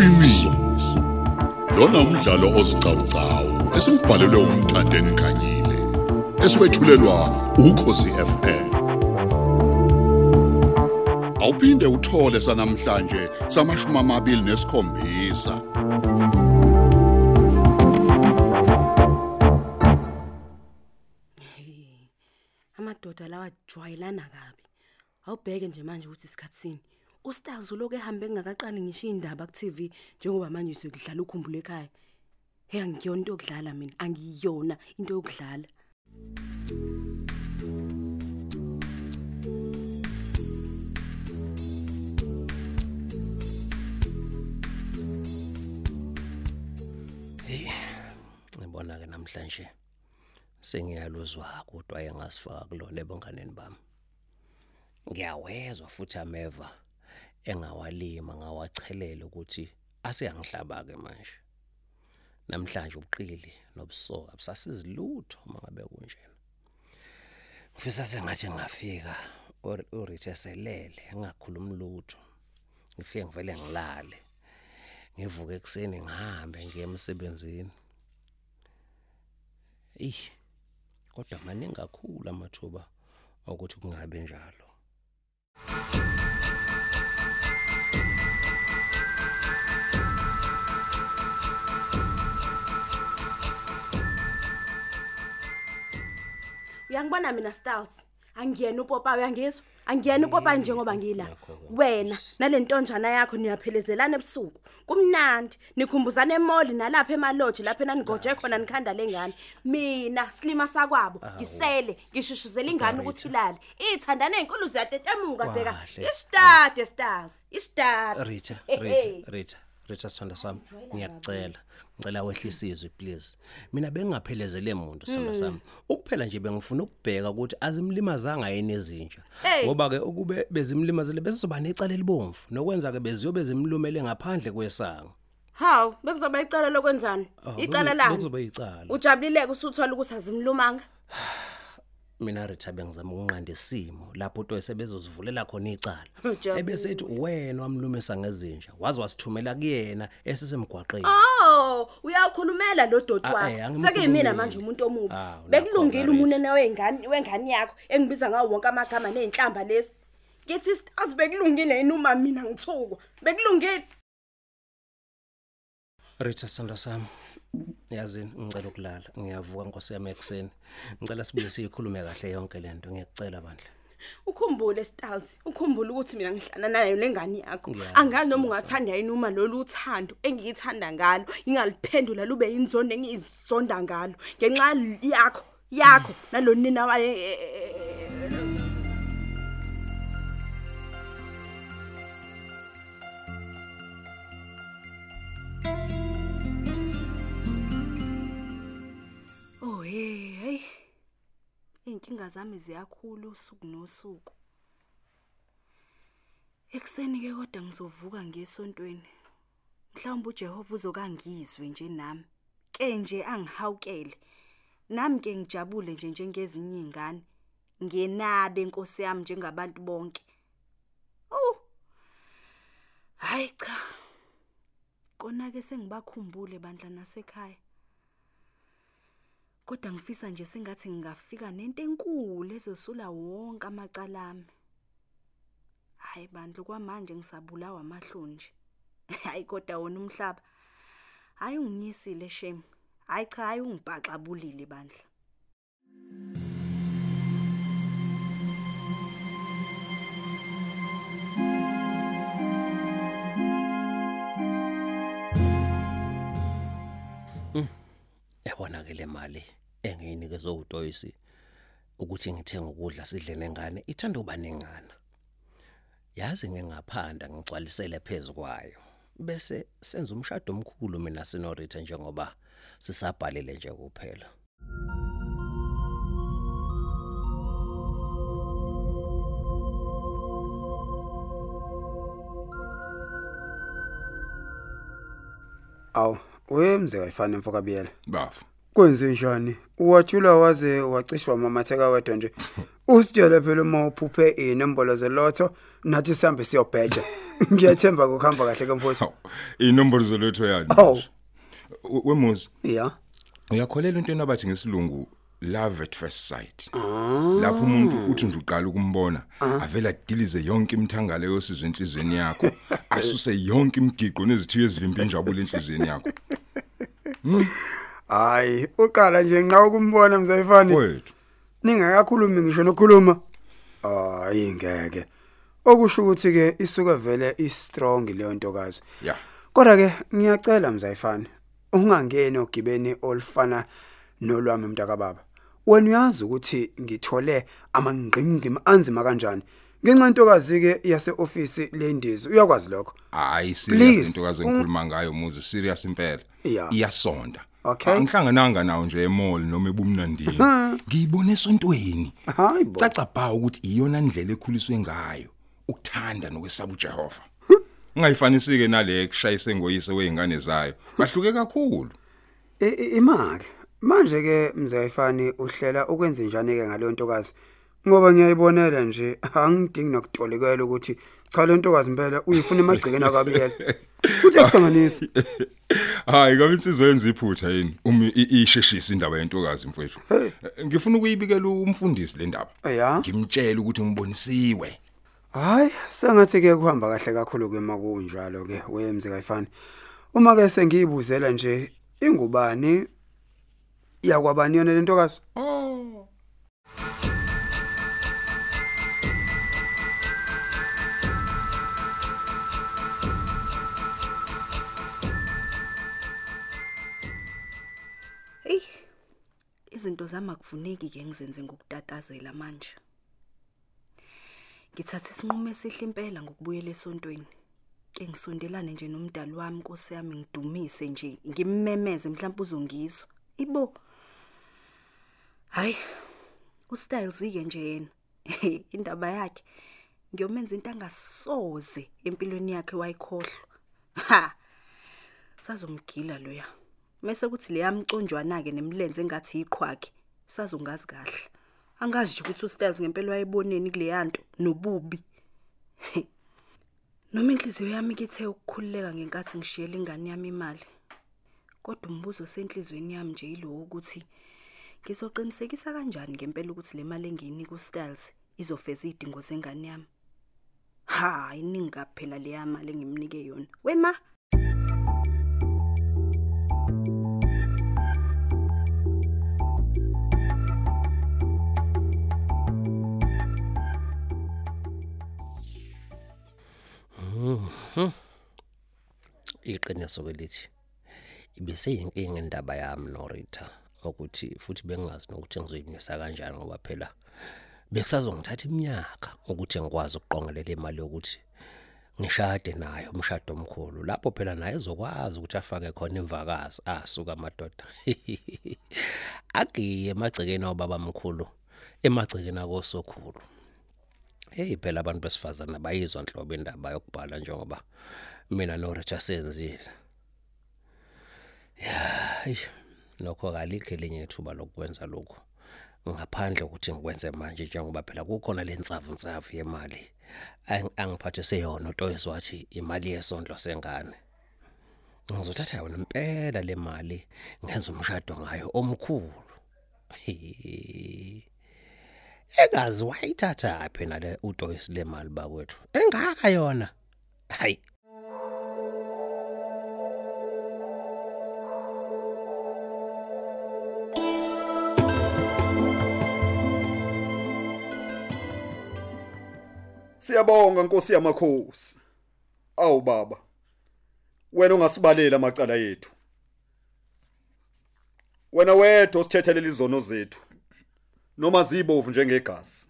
iqiniso lona umdlalo ozicawucawu esibhalelwe umthandeni khanyile eswetshulelwa ukhosi FM awuphinde uthole sanamhlanje samashumi amabili nesikhombisa amadoda lawa ajwayelana kabi. Awubheke nje manje ukuthi isikhathi sini ustaz uloke ehambe engakaqali ngisho indaba ku TV njengoba manje sekudlala ukhumbule ekhaya. Hey angiyona into yokudlala mina angiyona into yokudlala. Ngibona ke namhlanje sengiyaluzwa kodwa engasifaka kulona ebonganeni bami. Ngiyawezwa futhi ameva. Engawalima ngawachelela ukuthi asiyangihlaba ke manje. Namhlanje ubuqili nobusoka abusasizi lutho mangabe kunjena. Ngifisa sengathi ngingafika urithe selele engakhulumi lutho. Ngifike ngivele ngilale. Ngivuke ekseni ngihambe ngiye emsebenzini. Ih kodwa maningi kakhulu amathuba ukuthi kungabe njalo. Uyangibona mina Styles angiyena upopa uyangizwa angiyena upopa njengoba ngila. wena nalentonjana yakho niyaphelezelana ebusuku. Kumnandi nikhumbuzana emoli nalapha emalodge lapha enanigoje khona nikhanda lengane mina silima sakwabo ngisele ngishushuzela ingane ukuthi ilale ithandana ezinkulu ziyatetemuka bheka. Kahle. istade Styles istade Rita Ehhe. Rita Rita Rita sithanda sami. Ngiyakucela ngicela wehlisa izwi please. Mina bengingaphelezele umuntu sithanda sami. Ukuphela nje bengifuna ukubheka ukuthi azimlimazanga yini ezintsha. Hey. ngoba ke ukube bezimlimazele bese soba necala elibomvu nokwenza ke beziyobe zimlumele ngaphandle kwesango hawu bekuzoba icala lokwenzani? Ah, icala beku- lani bekuzoba icala. Ujabulileke usuthola ukuthi azimlumanga? mina Rita bengizama ukunqanda isimo lapho uToyi sebezozivulela khona icala Ujabulile. ebesethi wena wamlumisa ngezinja wazi wasithumela kuyena esisemgwaqeni Oh, uyawukhulumela lo doti Ah, eh, wakho. angimkhulumeli. Sekuyimina manje umuntu omubi. Ah, unakho, Bekulungile Marita. umunene wengane wengane yakho engibiza ngawo wonke amagama nezinhlamba lesi. Ngithi stars bekulungile yini uma mina ngithukwa. Bekulungile. Rita sithanda sami yazini ngicela ukulala. Ngiyavuka nkosi yami ekseni ngicela sibuye siyikhulume kahle yonke lento ngiyacela bandla. Ukhumbule stars, ukhumbule ukuthi mina ngihlana nayo lengane yakho. Ngiyazi, Angazi noma Sithando ungathanda yini uma lolu uthando engiyithanda ngalo, ingaliphendula lube inzondo engizonda ngalo. Ngenxa yakho, yakho nalonina waye hey hey. Inkinga zami ziyakhulu usuku nosuku. Ekseni ke kodwa ngizovuka ngesontweni. Mhlawumbe uJehova uzokangizwe nje nami. Ke nje angihawukele. Nami ke ngijabule nje njengezinye izingane. Ngenabe inkosi yami njengabantu bonke. Oh. Hayi cha. Kona ke sengibakhumbule bandla nasekhaya. Kodwa ngifisa nje sengathi ngingafika nento enkulu ezosula wonke amacala ami. Hayi bandla kwamanje ngisabulawa amahlonje. Hayi kodwa wona umhlaba. Hayi unginyisile shame. Hayi cha hayi ungibhaxabulile bandla. Ke le mali engiyinikezwe uToyisi ukuthi ngithenge ukudla sidle nengane ithanda uba nengana. Yazi ngingaphanda ngigcwalisele phezukwayo bese senza umshado omkhulu mina sinorita njengoba sisabhalile nje kuphela. Aw, wemze kayifana emfoka biyela. bafu. Kwenze njani? Wathula waze wacishwa mamatheka wedwa nje. Usitshele phela uma uphuphe inombolo zelotho nathi sihambe siyobheja. Ngiyathemba ukuhamba kahle kamfowethu. Hawu, inombolo zolotho yani. We- Wemuzi, Ya. uyakholela into enabathi ngesilungu love at first sight. Lapho umuntu uthi nje uqala ukumbona, avela adilize yonke imithangala yosizwe enhlizweni yakho, asuse yonke imigiqo nezithiyo ezivimba injabulo enhlizweni yakho. Hayi, uqala nje nqa ukumbona mzayifani. Wethu, Ningakakhulumi ngisho nokukhuluma. Hayi ngeke. Okusho ukuthi ke isuka vele i strong leyo ntokazi. ya. Kodwa ke ngiyacela mzayifani, ungangeni ogibeni olufana nolwami mntaka baba. Wena uyazi ukuthi ngithole amangqingqimi anzima kanjani. Ngenxa intokazi ke yase office lendizi uyakwazi lokho. Hayi Please, serious into kaze um- ngikhuluma ngayo muzi serious impela. Ya. Iyasonda. Okay. Angihlangananga nawo nje emall noma ebumnandini. Ngiyibone esontweni. Hayi bo. Caca bha ukuthi iyona ndlela ekhuliswe ngayo ukuthanda nokwesaba uJehova. Ungayifanisike nale ekushayise ngoyise weingane zayo. Bahluke kakhulu. I- i- Imake. Manje ke mzayifani uhlela ukwenza njani ke ngaleyo ntokazi? Ngoba ngiyayibonela nje angidingi nokutolikela ukuthi cha le ntokazi impela uyifuna emagcikeni akabiyela. Futhi akusanganisi. Hayi ngabe insizwe yenza iphutha yini uma isheshisa indaba yentokazi mfowethu. Ngifuna ukuyibikela umfundisi le ndaba. Ngimtshela ukuthi ngibonisiwe. Hayi, sengathi ke kuhamba kahle kakhulu ke makunjalo ke wemzi kayifani. Uma ke sengiyibuzela nje ingubani yakwabani yona le ntokazi? Oh. Izinto zami akufuneki ke ngizenze ngokutatazela manje. Ngithatha isinqumo esihle impela ngokubuyela esontweni. Ke ngisondelane nje nomdali wami Nkosi yami ngidumise nje, ngimmemeze mhlawumbe uzongizwa. Ibo. Hayi. Ustyle zike nje yena. Indaba yakhe ngiyomenza into angasoze empilweni yakhe wayikhohlwa. Ha. Sazomgila loya. Mase kuthi le yamconjwana ke nemlenze engathi iqhwakhe sazongazi kahle. Angazi nje ukuthi uStels ngempela wayeboneni kule yanto nobubi. Noma inhliziyo yami kithe ukukhululeka ngenkathi ngishiyela ingane yami imali. Kodwa umbuzo senhlizweni yami nje yilo ukuthi ngizoqinisekisa kanjani ngempela ukuthi le mali engiyinika uStels izofeza izidingo zengane yami. Ha, iningi kaphela le yamali engimnike yona. Wema iqiniso ke lithi ibeseyinkinga indaba yami noRita ukuthi futhi bengazi nokuthi ngizoyimisa kanjani ngoba phela bekusazongithatha iminyaka ukuthi ngikwazi ukuqongelela imali yokuthi ngishade naye umshado omkhulu lapho phela naye ezokwazi ukuthi afake khona imvakazi asuka amadoda. Agiye emagcekeni obaba mkhulu emagcekeni akosokhulu. Hey phela abantu besifazana bayizwa nhlobo indaba yokubhala njengoba mina noRicha senzile. Hayi nokho kalikho elinye ithuba lokwenza lokho ngaphandle ukuthi ngikwenze manje njengoba phela kukhona lentsavu ntsavu yemali Ang- angiphathise yona uToyis wathi imali yesondlo sengane. Ngizothatha yona impela le mali ngenza umshado ngayo omkhulu. Engazi wayithatha phi nale uToyis le mali bakwethu engaka yona hayi Siyabonga Nkosi yamakhosi. Awu baba. Wena ungasibalela amacala ethu. Wena wedwaosithethelela izono zethu. Noma zibovu njengegazi.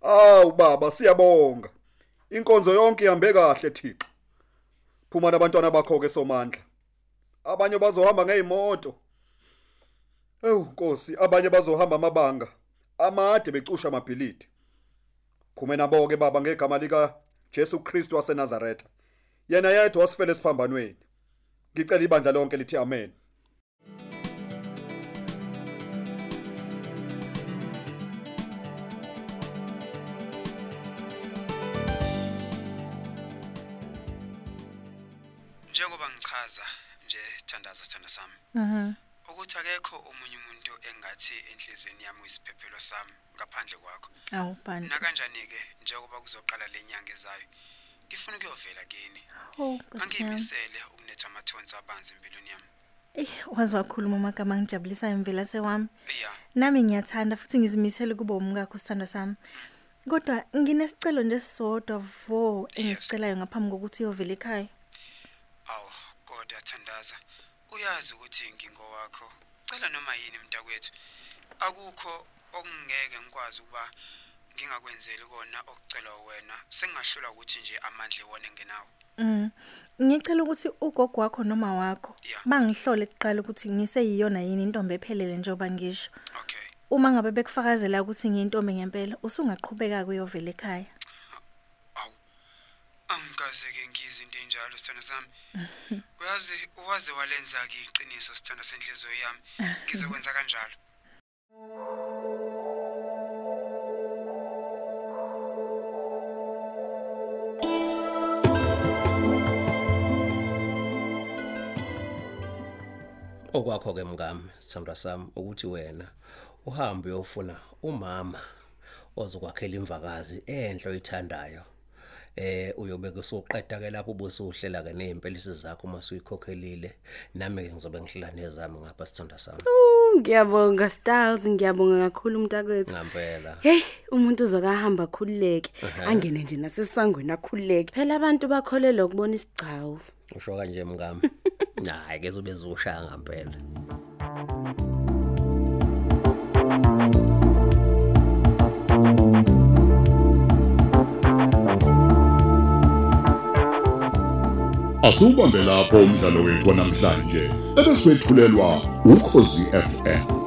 Awu baba siyabonga. Inkonzo yonke ihambe kahle Thixo. Phuma nabantwana bakho ke somandla. Abanye bazohamba ngeimoto. Ewu Nkosi, abanye bazohamba amabanga amade becusha amabhilidi. Phume nabo ke baba ngegama lika Jesu Kristu waseNazaretha. Yena yedwa wasifela esiphambanweni. Ngicela ibandla lonke lithi amen. Ukuthi akekho omunye umuntu engathi enhlizweni yami uyisiphephelo sami ngaphandle kwakho. Awubani nakanjani ke njengoba kuzoqala lenyanga ezayo ngifuna ukuyovela kini? Oh Nkosi yami. angiyimisele ukunetha amathonsi abanzi empilweni yami. Eh, wazi wakhuluma amagama angijabulisayo imvelase wami. Ya nami ngiyathanda futhi ngizimisele kuba umkakho sithando sami. Kodwa nginesicelo nje sisodwa vo engisicelayo ngaphambi kokuthi uyovela ekhaya. Awu kodwa thandaza uyazi ukuthi ngingowakho cela noma yini mntakwethu akukho okungeke ngikwazi ukuba ngingakwenzeli kona okucelwa wena sengingahlula ukuthi nje amandla ewona engenawo Mm. Ngicela ukuthi ugogo wakho noma wakho bangihlole kuqala ukuthi ngiseyiyona yini intombi ephelele njengoba ngisho. okay Uma ngabe bekufakazela ukuthi ngiyintombi ngempela, usungaqhubeka kuyovela ekhaya. awu angikaze ke enjalo sithanda sami. Uyazi uwaze walenza ke iqiniso sithanda senhliziyo yami. Ngizokwenza kanjalo. Okwakho ke mngami sithandwa sami ukuthi wena uhambe uyofuna umama ozokwakhela imvakazi enhle oyithandayo. Eh uyobe kusoqeda ke lapho ubusuhlela ke nezimpelisi zakho uma suyikhokhelile nami ke ngizobe ngihlela nezami ngapha sithandwa sami. Uh, ngiyabonga Styles ngiyabonga kakhulu umntakwethu. Ngampela Hey umuntu uzokahamba akhululeke angene nje nasesangweni akhululeke. Phela abantu bakholelwa ukubona isigcawu. Usho kanje mngami. Hayi ke zobe ziwushaya ngampela Asubambe lapho umdlalo wethu namhlanje ebeswetshulelwa ukhozi FM